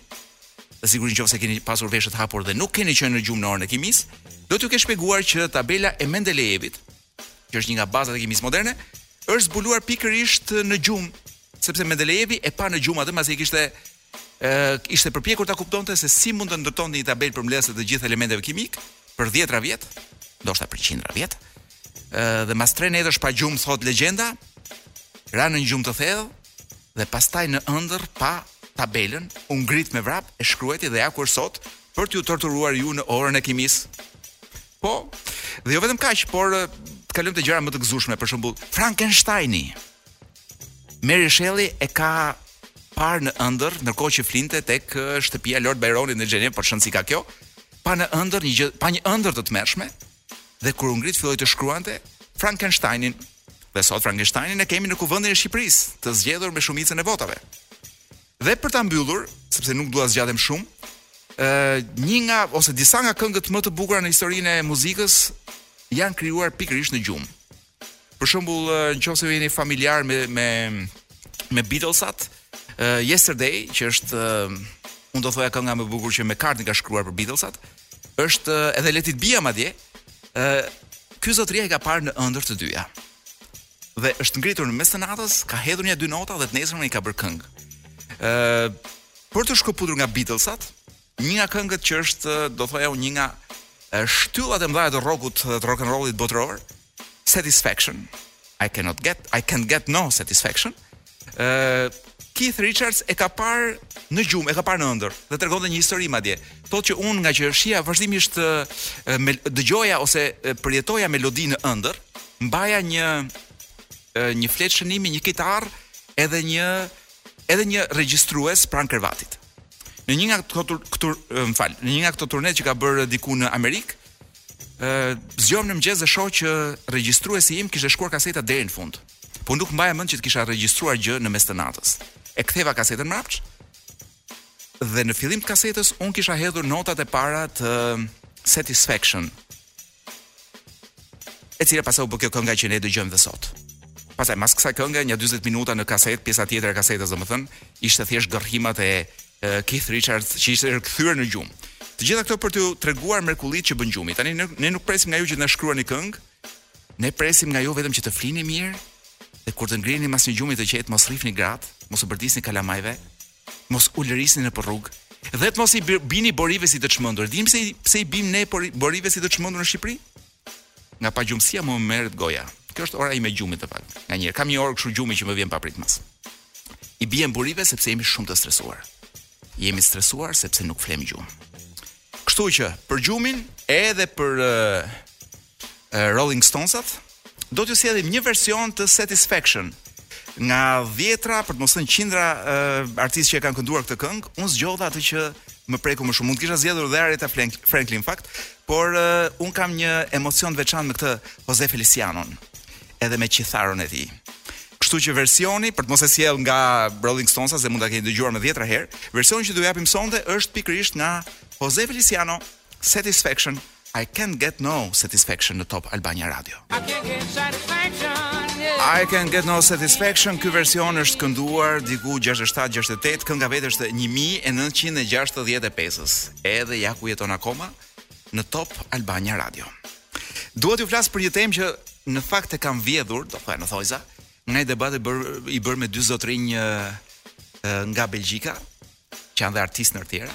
dhe sigurisht në qoftë se keni pasur veshët hapur dhe nuk keni qenë në gjumë në orën e kimisë, do t'ju ketë shpjeguar që tabela e Mendelejevit, që është një nga bazat e kimisë moderne, është zbuluar pikërisht në gjumë, sepse Mendelejevi e pa në gjumë atë pasi kishte ishte përpjekur ta kuptonte se si mund të ndërtonte një tabelë përmbledhëse të të gjithë elementeve kimikë për dhjetëra vjet, ndoshta për qindra vjet. Ë dhe mas tre netësh pa gjumë thot legjenda, ra në një gjumë të thellë dhe pastaj në ëndërr pa tabelën, u ngrit me vrap e shkruajti dhe ja ku është sot për t'ju torturuar ju në orën e kimisë. Po, dhe jo vetëm kaq, por të kalojmë te gjëra më të gëzueshme, për shembull, Frankensteini. Mary Shelley e ka parë në ëndër, ndërkohë që flinte tek shtëpia e Lord Byronit në Xhenevë, po ç'rëndësi ka kjo, pa në ëndër një gjë, pa një ëndër të tmerrshme dhe kur u ngrit filloi të shkruante Frankensteinin. Dhe sot Frankensteinin e kemi në kuvendin e Shqipërisë, të zgjedhur me shumicën e votave. Dhe për ta mbyllur, sepse nuk dua zgjatem shumë, ë një nga ose disa nga këngët më të bukura në historinë e muzikës janë krijuar pikërisht në gjumë. Për shembull, në qoftë se ju jeni familjar me me me Beatlesat, uh, Yesterday, që është uh, unë do thoja kënga më e bukur që McCartney ka shkruar për Beatlesat, është uh, edhe Let It Be madje. Ë uh, ky zotëria i ka parë në ëndër të dyja. Dhe është ngritur në mes të natës, ka hedhur nja dy nota dhe të nesërmen i ka bërë këngë. Ë uh, për t'u shkëputur nga Beatlesat, Një nga këngët që është, do thoja unë, një nga shtyllat e mëdha të rockut dhe të rock and rollit botëror, Satisfaction. I cannot get, I can get no satisfaction. Ë Keith Richards e ka parë në gjumë, e ka parë në ëndër dhe tregon dhe një histori madje. Thotë që unë nga që shihja vazhdimisht dëgjoja ose përjetoja melodi në ëndër, mbaja një një fletë shënimi, një kitar, edhe një edhe një regjistrues pranë krevatit. Në një nga këto tur, këto, më fal, në një nga këto turne që ka bërë diku në Amerikë, ë zgjohem në mëngjes dhe shoh që regjistruesi im kishte shkuar kaseta deri në fund. Po nuk mbaja mend që të kisha regjistruar gjë në mes të natës. E ktheva kasetën mbrapsht. Dhe në fillim të kasetës unë kisha hedhur notat e para të Satisfaction E cila pastaj u bë kjo kënga që ne dëgjojmë dhe sot. Pastaj mas kësaj kënge, nja 40 minuta në kaset, pjesa tjetër e kasetës domethënë, ishte thjesht gërhimat e Keith Richards që ishte rikthyer në gjumë. Të gjitha këto për t'ju treguar mrekullit që bën gjumi. Tani ne, ne nuk presim nga ju që të na shkruani këngë. Ne presim nga ju vetëm që të flini mirë dhe kur të ngriheni mas një gjumi të qetë mos rrifni gratë, mos u bërtisni kalamajve, Mos ulërisni nëpër rrugë dhe të mos i bini borive si të çmendur. E dini pse i pse i bimë ne borive si të çmendur në Shqipëri? Nga pagjumësia më merret goja. Kjo është ora ime e gjumit në fakt. Nganjëherë kam një orë kështu gjumi që më vjen papritmas. I biem borive sepse jemi shumë të stresuar. Jemi stresuar sepse nuk flem gjumë. Kështu që për gjumin edhe për uh, Rolling Stonesat do t'ju sjellim një version të Satisfaction nga dhjetra për të mos thënë qindra uh, artistë që e kanë kënduar këtë këngë, unë zgjodha atë që më preku më shumë. Mund të kisha zgjedhur dhe Aretha Franklin në fakt, por uh, unë kam një emocion të veçantë me këtë Jose Felicianon. edhe me kitarën e tij. Kështu që versioni për të mos e sjell nga Rolling Stones se mund ta keni dëgjuar me dhjetra herë, versioni që do japim sonte është pikërisht nga Jose Feliciano Satisfaction I can't get no satisfaction në Top Albania Radio. I can't get satisfaction. Yeah. I can't get no satisfaction. Ky version është kënduar diku 67-68, kënga vetë është e 1965-ës. Edhe ja ku jeton akoma, në Top Albania Radio. Dua t'ju flas për një temë që në fakt e kam vjedhur, do thoja në thojza, nga një debat i bër i bër me dy zotërinj nga Belgjika, që janë dhe artistë ndër të tjera,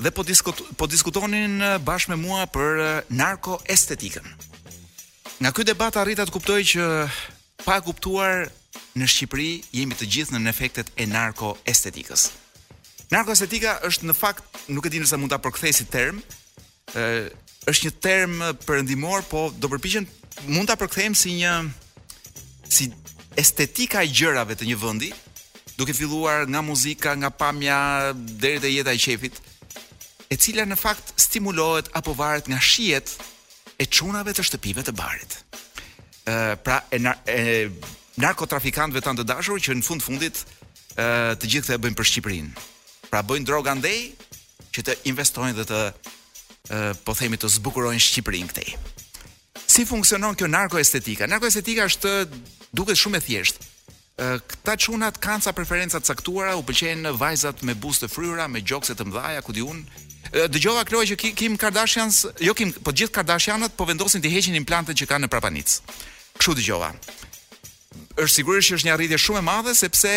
dhe po diskut, po diskutonin bashkë me mua për narkoestetikën. Nga ky debat arrita të kuptoj që Pa e kuptuar në Shqipëri jemi të gjithë nën efektet e narkoestetikës. Narkoestetika është në fakt, nuk e di nëse mund ta përkthej si term, ë është një term perëndimor, po do përpiqem mund ta përkthejmë si një si estetika e gjërave të një vendi, duke filluar nga muzika, nga pamja deri te jeta e qefit, e cila në fakt stimulohet apo varet nga shijet e çunave të shtëpive të barit. ë pra e, nar e narkotrafikantëve tanë të dashur që në fund fundit ë të gjithë këto e bëjnë për Shqipërinë. Pra bëjnë drogë andej që të investojnë dhe të ë po themi të zbukurojnë Shqipërinë këtej. Si funksionon kjo narkoestetika? Narkoestetika është duket shumë e thjeshtë. Këta çunat kanë ca preferenca të caktuara, u pëlqejnë vajzat me buzë të fryra, me gjokse të mëdha, ku di unë. Dëgjova Kloe që Kim Kardashian, jo Kim, po gjithë Kardashianët po vendosin të heqin implantet që kanë në prapanicë. Kështu dëgjova. Është sigurisht që është një arritje shumë e madhe sepse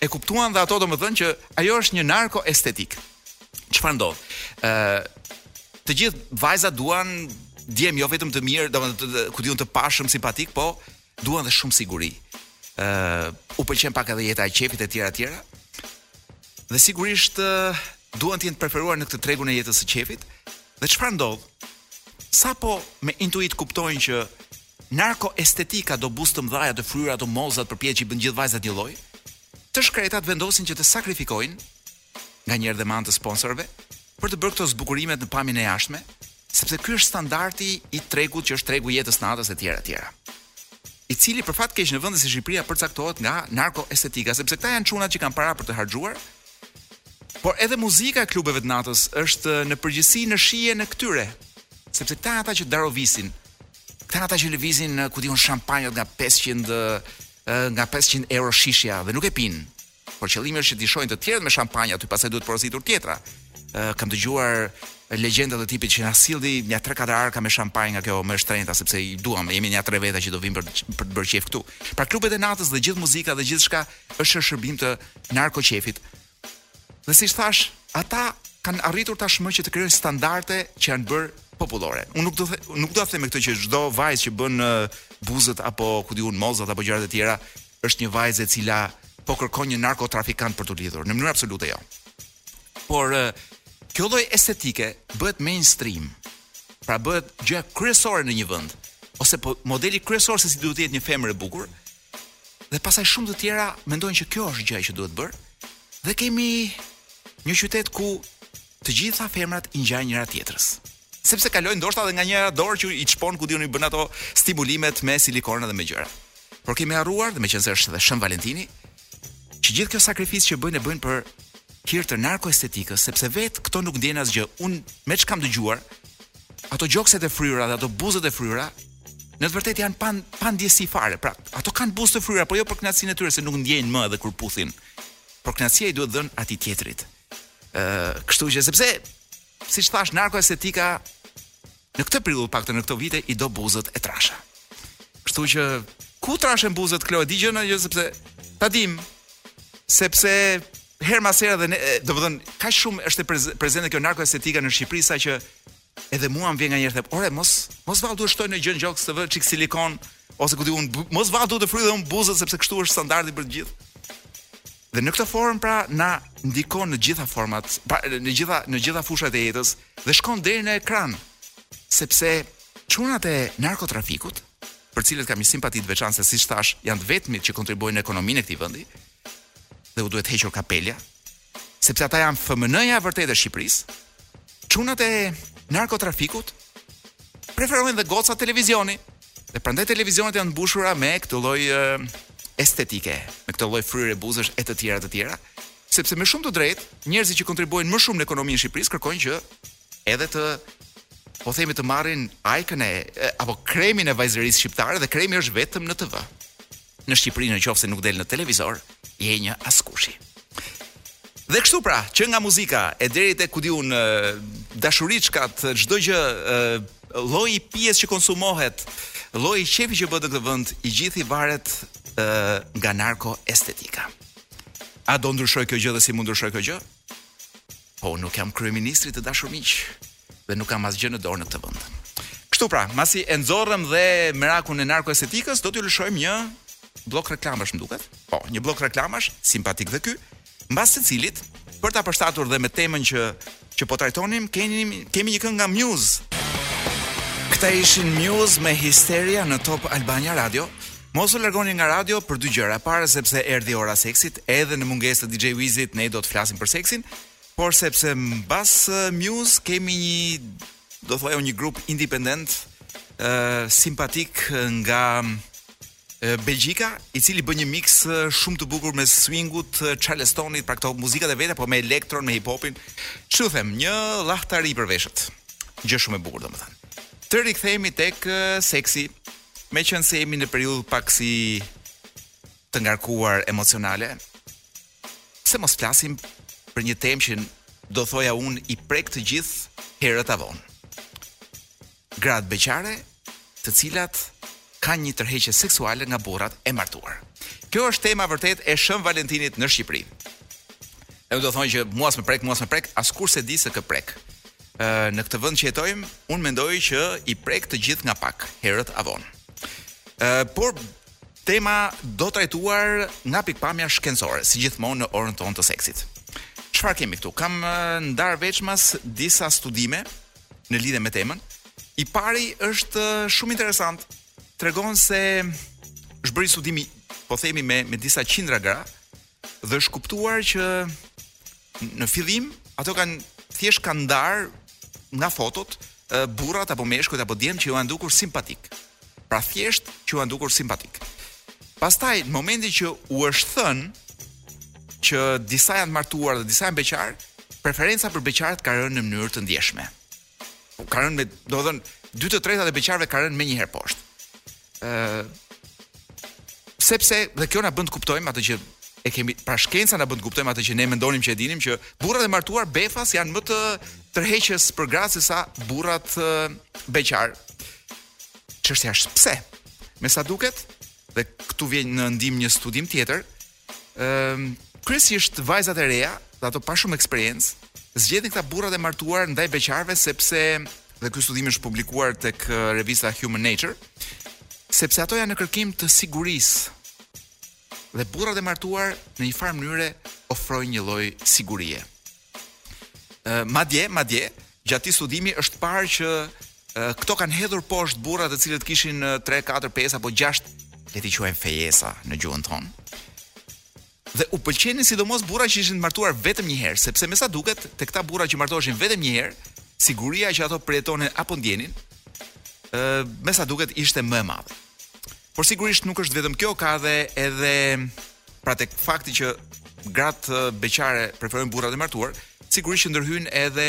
e kuptuan dhe ato domethënë që ajo është një narkoestetikë. Çfarë ndodh? Ë të gjithë vajzat duan djem jo vetëm të mirë, domethënë ku di unë të pashëm simpatik, po duan dhe shumë siguri. ë uh, u pëlqen pak edhe jeta e qefit e tjera e tjera. Dhe sigurisht uh, duan të jenë të preferuar në këtë tregun e jetës së qefit. Dhe çfarë ndodh? Sapo me intuitë kuptojnë që narkoestetika do buzë të mëdha, të fryra, ato mollëzat përpjetë që i bën gjithë vajzat një lloj. Të shkretat vendosin që të sakrifikojnë nganjëherë dhe me anë të sponsorëve për të bërë këto zbukurimet në pamjen e jashtme, sepse ky është standardi i tregut që është tregu i jetës natës etj etj. I cili për fat keq në vende si Shqipëria përcaktohet nga narkoestetika, sepse këta janë çunat që kanë para për të harxhuar. Por edhe muzika e klubeve të natës është në përgjithësi në shijen e këtyre, sepse këta janë ata që darovisin. Këta janë ata që lëvizin ku di unë shampanjat nga 500 nga 500 euro shishja dhe nuk e pinë. Por qëllimi është që t'i shohin të tjerët me shampanjë aty, pastaj duhet porositur tjetra. Ë kam dëgjuar legjenda të tipit që na silli nja 3-4 arka me shampanjë nga kjo më e shtrenjta sepse i duam, jemi nja 3 veta që do vim për për të bërë qejf këtu. Pra klubet e natës dhe gjithë muzika dhe gjithçka është në shërbim të narkoqejfit. Dhe siç thashë, ata kanë arritur tashmë që të krijojnë standarde që janë bërë popullore. Unë nuk do the, nuk do të them me këtë që çdo vajzë që bën buzët apo ku di unë mollëzat apo gjërat e tjera është një vajzë e cila po kërkon një narkotrafikant për t'u lidhur, në mënyrë absolute jo. Por kjo lloj estetike bëhet mainstream. Pra bëhet gjëja kryesore në një vend ose modeli kryesor se si duhet të jetë një femër e bukur. Dhe pastaj shumë të tjera mendojnë që kjo është gjë që duhet bërë. Dhe kemi një qytet ku të gjitha femrat i ngjajnë njëra tjetrës. Sepse kalojnë ndoshta edhe nga njëra dorë që i çpon, ku di un, i bën ato stimulimet me silikona dhe me gjëra. Por kemi harruar, dhe meqenëse është edhe Shën Valentini, që gjithë kjo sakrificë që bëjnë e bëjnë për hir të narkoestetikës, sepse vetë këto nuk ndjen asgjë. Un me ç'kam dëgjuar, ato gjokset e fryra dhe ato buzët e fryra në të vërtetë janë pa pa ndjesi fare. Pra, ato kanë buzë të fryra, por jo për kënaqësinë e tyre se nuk ndjejnë më edhe kur puthin. Por kënaqësia i duhet dhënë atij tjetrit. Ë, kështu që sepse Siç thash narkoestetika në këtë periudhë, të paktën në këto vite i do buzët e trasha. Kështu që ku trashen buzët Klo e di gjë? Jo sepse ta dim sepse herë mas herë dhe ne domethënë kaq shumë është prezente kjo narkoestetika në Shqipëri sa që edhe mua më vjen nganjëherë them, "Ore, mos mos vallë duhet shtoj në gj- në gjoks të vë çik silikon ose ku di un, mos vallë duhet të fryj dhe un buzët sepse kështu është standardi për të gjithë." Dhe në këtë formë pra na ndikon në gjitha format, pra në gjitha në gjitha fushat e jetës dhe shkon deri në ekran. Sepse çunat e narkotrafikut, për cilët kam një simpati të veçantë se siç thash, janë të vetmit që kontribuojnë në ekonominë e këtij vendi. Dhe u duhet hequr kapelja, sepse ata janë FMN-ja e vërtetë e Shqipërisë. Çunat e narkotrafikut preferojnë dhe goca televizioni. Dhe prandaj televizionet janë mbushura me këtë lloj estetike, me këtë lloj fryrje buzësh e të tjera të tjera, sepse me shumë të drejtë, njerëzit që kontribuojnë më shumë në ekonominë e Shqipërisë kërkojnë që edhe të po themi të marrin ajkën e apo kremin e vajzërisë shqiptare dhe kremi është vetëm në TV. në Shqipëri në qoftë se nuk del në televizor, je një askushi. Dhe kështu pra, që nga muzika e deri te ku di un dashuriçkat, çdo gjë, lloji i pijes që konsumohet, lloji i qefit që bëhet në këtë vend, i gjithi varet ë nga narkoestetika. A do ndryshojë kjo gjë dhe si mund ndryshojë kjo gjë? Po unë nuk jam kryeministri të dashur miq dhe nuk kam asgjë në dorë në këtë vend. Kështu pra, masi e nxorrëm dhe merakun e narkoestetikës, do t'ju lëshojmë një bllok reklamash më duket. Po, një bllok reklamash simpatik dhe ky, mbas të cilit për ta përshtatur dhe me temën që që po trajtonim, kemi kemi një këngë nga Muse. Këta ishin Muse me Hysteria në Top Albania Radio. Mos u largoni nga radio për dy gjëra. E para sepse erdhi ora e seksit, edhe në mungesë të DJ Wizit ne do të flasim për seksin, por sepse mbas Muse kemi një do thoja një grup independent ë uh, simpatik nga Belgjika, i cili bën një mix shumë të bukur mes swingut, charlestonit, pra këto muzikat e vjetra, po me elektron, me hip-hopin. Ç'tu them, një lahtari për veshët. Gjë shumë e bukur, domethënë. Të rikthehemi tek seksi. Meqenëse jemi në periudhë pak si të ngarkuar emocionale, pse mos flasim për një temë që do thoja unë i prek të gjithë herët a vonë. Gratë beqare, të cilat kanë një tërheqje seksuale nga burrat e martuar. Kjo është tema vërtet e Shën Valentinit në Shqipëri. E do thonë që mua s'më prek, mua s'më prek, askush se di se kë prek. Në këtë vend që jetojmë, unë mendoj që i prek të gjithë nga pak, herët a vonë. Ë, por tema do trajtuar nga pikëpamja shkencore, si gjithmonë në orën tonë të seksit. Çfarë kemi këtu? Kam ndarë veçmas disa studime në lidhje me temën. I pari është shumë interesant. Tregon se është bërë studimi, po themi me me disa qindra gra, Dhe është kuptuar që në fillim ato kanë thjesht kanë ndarë nga fotot burrat apo meshkujt apo djem që ju janë dukur simpatik. Pra thjesht që ju janë dukur simpatik. Pastaj në momentin që u është thënë që disa janë të martuar dhe disa janë beqar, preferenca për beqarët ka rënë në mënyrë të ndjeshme. Ka rënë, domethënë, dy të tretat e beqarëve ka rënë menjëherë poshtë. Ëh, sepse dhe kjo na bën të kuptojmë atë që e kemi pra shkenca na bën të kuptojmë atë që ne mendonim që e dinim që burrat e martuar befas janë më tërheqës për gratë se sa burrat beqar. Çështja është pse? Me sa duket dhe këtu vjen në ndihmë një studim tjetër, Ëm kryesisht vajzat e reja dhe ato pa shumë eksperiencë, zgjedhin këta burrat e martuar ndaj beqarëve sepse dhe ky studim është publikuar tek revista Human Nature, sepse ato janë në kërkim të sigurisë. Dhe burrat e martuar në një farë mënyre ofrojnë një lloj sigurie. Madje, madje, gjatë këtij studimi është parë që këto kanë hedhur poshtë burra të cilët kishin 3, 4, 5 apo 6 le t'i quajmë fejesa në gjuhën tonë. Dhe u pëlqenin sidomos burra që ishin të martuar vetëm një herë, sepse me sa duket te këta burra që martoheshin vetëm një herë, siguria që ato përjetonin apo ndjenin, ë me sa duket ishte më e madhe. Por sigurisht nuk është vetëm kjo, ka edhe edhe pra tek fakti që gratë beqare preferojnë burrat e martuar, sigurisht që ndërhyjnë edhe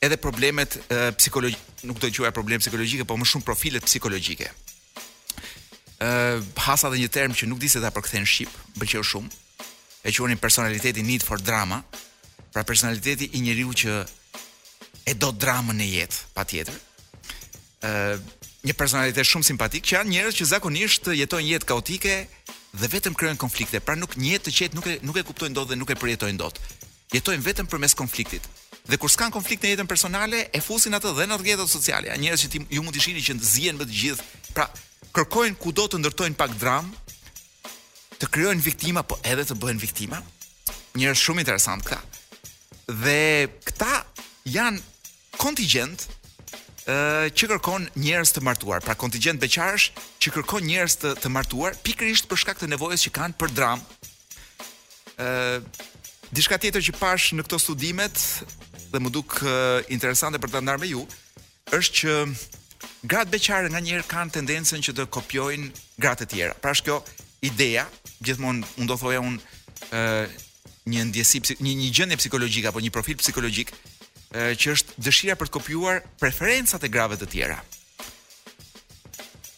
edhe problemet psikologjike, nuk do t'i quaja probleme psikologjike, por më shumë profilet psikologjike. Ë uh, hasa dhe një term që nuk di si ta përkthej në shqip, pëlqeu shumë. E quajnë personaliteti need for drama. Pra personaliteti i njeriu që e do dramën në jetë, patjetër. ë një personalitet shumë simpatik që janë njerëz që zakonisht jetojnë jetë kaotike dhe vetëm krijojnë konflikte, pra nuk një jetë të qetë nuk e nuk e kuptojnë dot dhe nuk e përjetojnë dot. Jetojnë vetëm përmes konfliktit. Dhe kur s'kanë konflikt në jetën personale, e fusin atë dhe në rrjetet sociale. Janë njerëz që ti, ju mund të shihni që zihen me të gjithë. Pra, kërkojnë kudo të ndërtojnë pak dramë, të krijojnë viktima, po edhe të bëhen viktima. Njerëz shumë interesantë këta. Dhe këta janë kontingjent ë që kërkon njerëz të martuar, pra kontingjent beqarësh që kërkon njerëz të të martuar pikërisht për shkak të nevojës që kanë për dramë. ë diçka tjetër që pashë në këto studimet dhe m'u duk ë, interesante për ta ndarë me ju, është që gratë beqare nganjëherë kanë tendencën që të kopjojnë gratë e tjera. Pra është kjo ideja, gjithmonë unë do thoja unë ë një ndjesi një një gjendje psikologjike apo një profil psikologjik që është dëshira për të kopjuar preferencat e grave të tjera.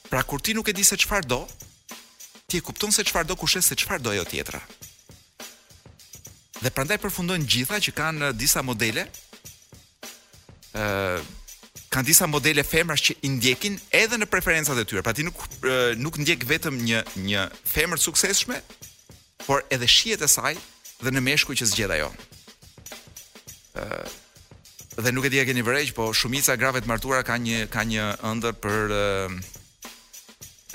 Pra kur ti nuk e di se çfarë do, ti e kupton se çfarë do kur sheh se çfarë do ajo tjetra. Dhe prandaj përfundojnë gjitha që kanë disa modele ë kanë disa modele femrash që i ndjekin edhe në preferencat e tyre. Pra ti nuk nuk ndjek vetëm një një femër të suksesshme, por edhe shijet e saj dhe në meshkuj që zgjedh ajo. Ë dhe nuk e di e keni vënë re, po shumica e grave të martuara kanë një kanë një ëndërr për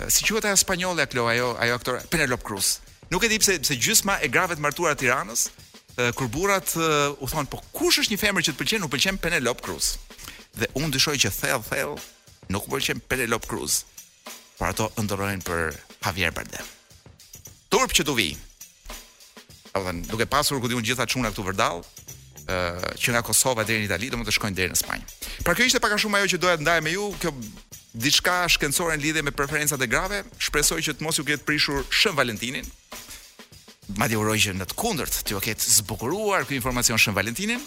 si quhet ajo spanjolle e Klo, ajo ajo aktorja Penelope Cruz. Nuk e di pse pse gjysma e grave të martuara të Tiranës kur burrat u thonë po kush është një femër që të pëlqen, u pëlqen Penelope Cruz. Dhe unë dyshoj që thellë thellë nuk u pëlqen Penelope Cruz. Por ato ëndërrojnë për Javier Bardem. Turp që t'u vijë. Domethën, duke pasur ku diun gjithë këta çuna këtu vërdallë, ë që nga Kosova deri në Itali, domethën shkojnë deri në Spanjë. Pra kjo ishte pak a shumë ajo që doja të ndaja me ju, kjo diçka shkencore në lidhje me preferencat e grave, shpresoj që të mos ju ketë prishur Shën Valentinin. Madje uroj që në të kundërt t'ju ketë zbukuruar ky informacion Shën Valentinin.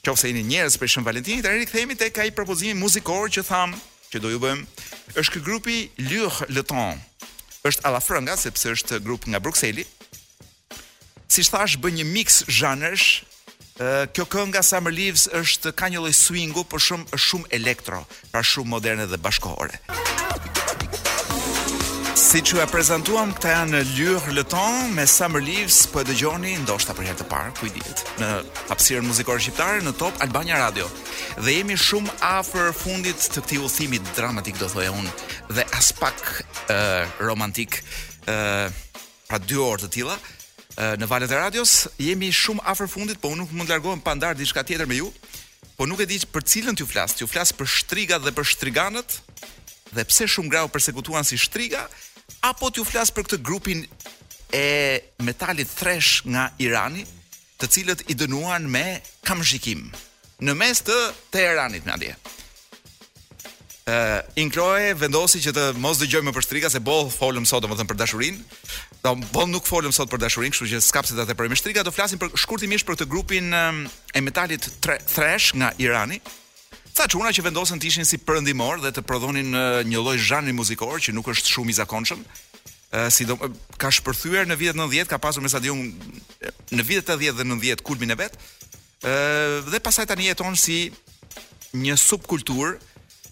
Qoftë se jeni njerëz për Shën Valentinin, tani rikthehemi tek ai propozimi muzikor që thamë që do ju bëjmë është ky grupi Lyre Le Temps. Është allafrënga sepse është grup nga Brukseli. Siç thashë bën një mix zhanresh. Kjo kënga Summer Leaves është ka një lloj swingu, por shumë është shumë elektro, pra shumë moderne dhe bashkëkohore. Siç e prezantuam, këta janë Lyre Le Temps me Summer Leaves, po e dëgjoni ndoshta për herë të parë, ku i dihet, në hapësirën muzikore shqiptare në Top Albania Radio. Dhe jemi shumë afër fundit të këtij udhëtimi dramatik do thoja unë dhe aspak uh, romantik uh, pra dy orë të tilla uh, në valët e radios jemi shumë afër fundit, po unë nuk mund të largohem pa ndarë diçka tjetër me ju. Po nuk e di për cilën t'ju flas, t'ju flas për shtrigat dhe për shtriganët dhe pse shumë gra u persekutuan si shtriga apo t'ju flas për këtë grupin e metalit thresh nga Irani, të cilët i dënuan me kamzhikim në mes të Teheranit madje. Ë, uh, Inkloe vendosi që të mos dëgjojmë më për shtriga se boll folëm sot domethënë për dashurinë. Do boll nuk folëm sot për dashurinë, kështu që s'ka pse ta tepërojmë me shtriga, do flasim për shkurtimisht për këtë grupin um, e metalit thresh nga Irani. Ca çuna që vendosën të ishin si përëndimor dhe të prodhonin uh, një lloj zhanri muzikor që nuk është shumë i zakonshëm. ë sido ka shpërthyer në vitet 90, ka pasur me sa di unë në vitet 80 dhe 90 kulmin e vet. ë dhe pastaj tani jeton si një subkulturë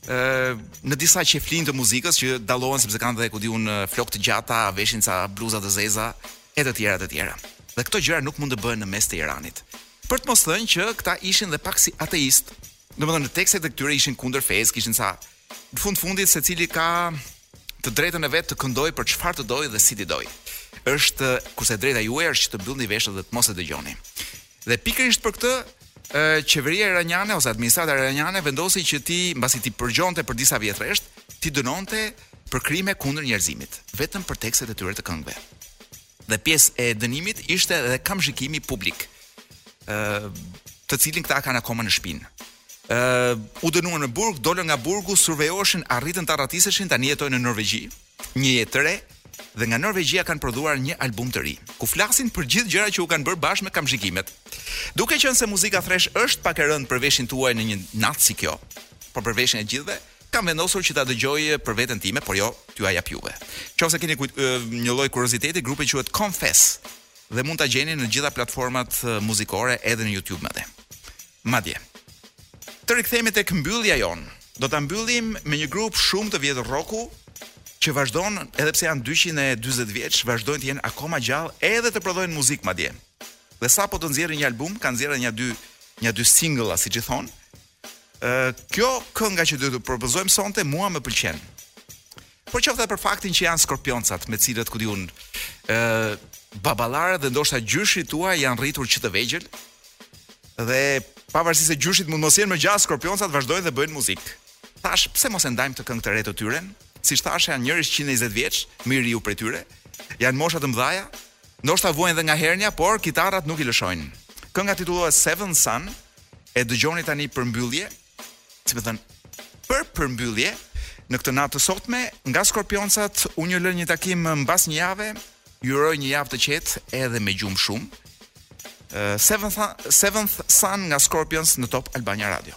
ë në disa qejflinj të muzikës që dallohen sepse kanë dhe ku di unë flokë të gjata, veshin ca bluza të zeza e të tjera të tjera. Dhe këto gjëra nuk mund të bëhen në mes të Iranit. Për të mos thënë që këta ishin dhe pak si ateistë. Domethënë në tekstet e këtyre ishin kundër fesë, kishin ca Në fund fundit secili ka të drejtën e vet të këndojë për çfarë të dojë dhe si t'i dojë. Është kurse e drejta juaj është që të mbyllni veshët dhe të mos e dëgjoni. Dhe pikërisht për këtë qeveria iraniane ose administrata iraniane vendosi që t'i mbasi t'i përgjonte për disa vjet rresht, t'i dënonte për krime kundër njerëzimit, vetëm për tekstet e tyre të këngëve. dhe pjesë e dënimit ishte edhe kamzhikimi publik, ë të cilin këta kanë akoma në shpinë. ë u dënuan në burg, dolën nga burgu, survejoheshin, arritën të arratiseshin, tani jetojnë në Norvegji, një jetë të re dhe nga Norvegjia kanë prodhuar një album të ri, ku flasin për gjithë gjërat që u kanë bërë bashkë me kamzhikimet. Duke qenë se muzika thresh është pak e rëndë për veshin tuaj në një natë si kjo, por për veshin e gjithëve, Kam vendosur që ta dëgjoj për veten time, por jo t'jua jap juve. Në qoftë se keni një lloj kurioziteti, grupi quhet Confess dhe mund ta gjeni në gjitha platformat muzikore edhe në YouTube madje. Madje. Të rikthehemi tek mbyllja jonë. Do ta mbyllim me një grup shumë të vjetër rroku që vazhdon edhe pse janë 240 vjeç, vazhdojnë të jenë akoma gjallë edhe të prodhojnë muzikë madje. Dhe sapo do nxjerrin një album, kanë nxjerrë një dy një dy singla siç i thonë, kjo kënga që do t'ju propozojmë sonte mua më pëlqen. Por qoftë për faktin që janë Skorpionsat me cilët ku di unë ë baballarët dhe ndoshta gjyshërit tuaj janë rritur që të vegjël. Dhe pavarësisht se gjyshërit mund mos jenë më gjallë Skorpionsat vazhdojnë dhe bëjnë muzikë. Tash pse mos e ndajmë këtë këngë të re të tyre? Siç thashë janë njerëz 120 vjeç, më i riu prej tyre. Janë mosha të mëdha. Ndoshta vuajnë edhe nga hernia, por kitarrat nuk i lëshojnë. Kënga titullohet Seventh Sun, e dëgjoni tani përmbyllje, si më thënë, për përmbyllje në këtë natë të sotme nga Skorpioncat unë ju lë një takim mbas një jave ju uroj një javë të qetë edhe me gjumë shumë Seventh, Seventh Sun nga Scorpions në Top Albania Radio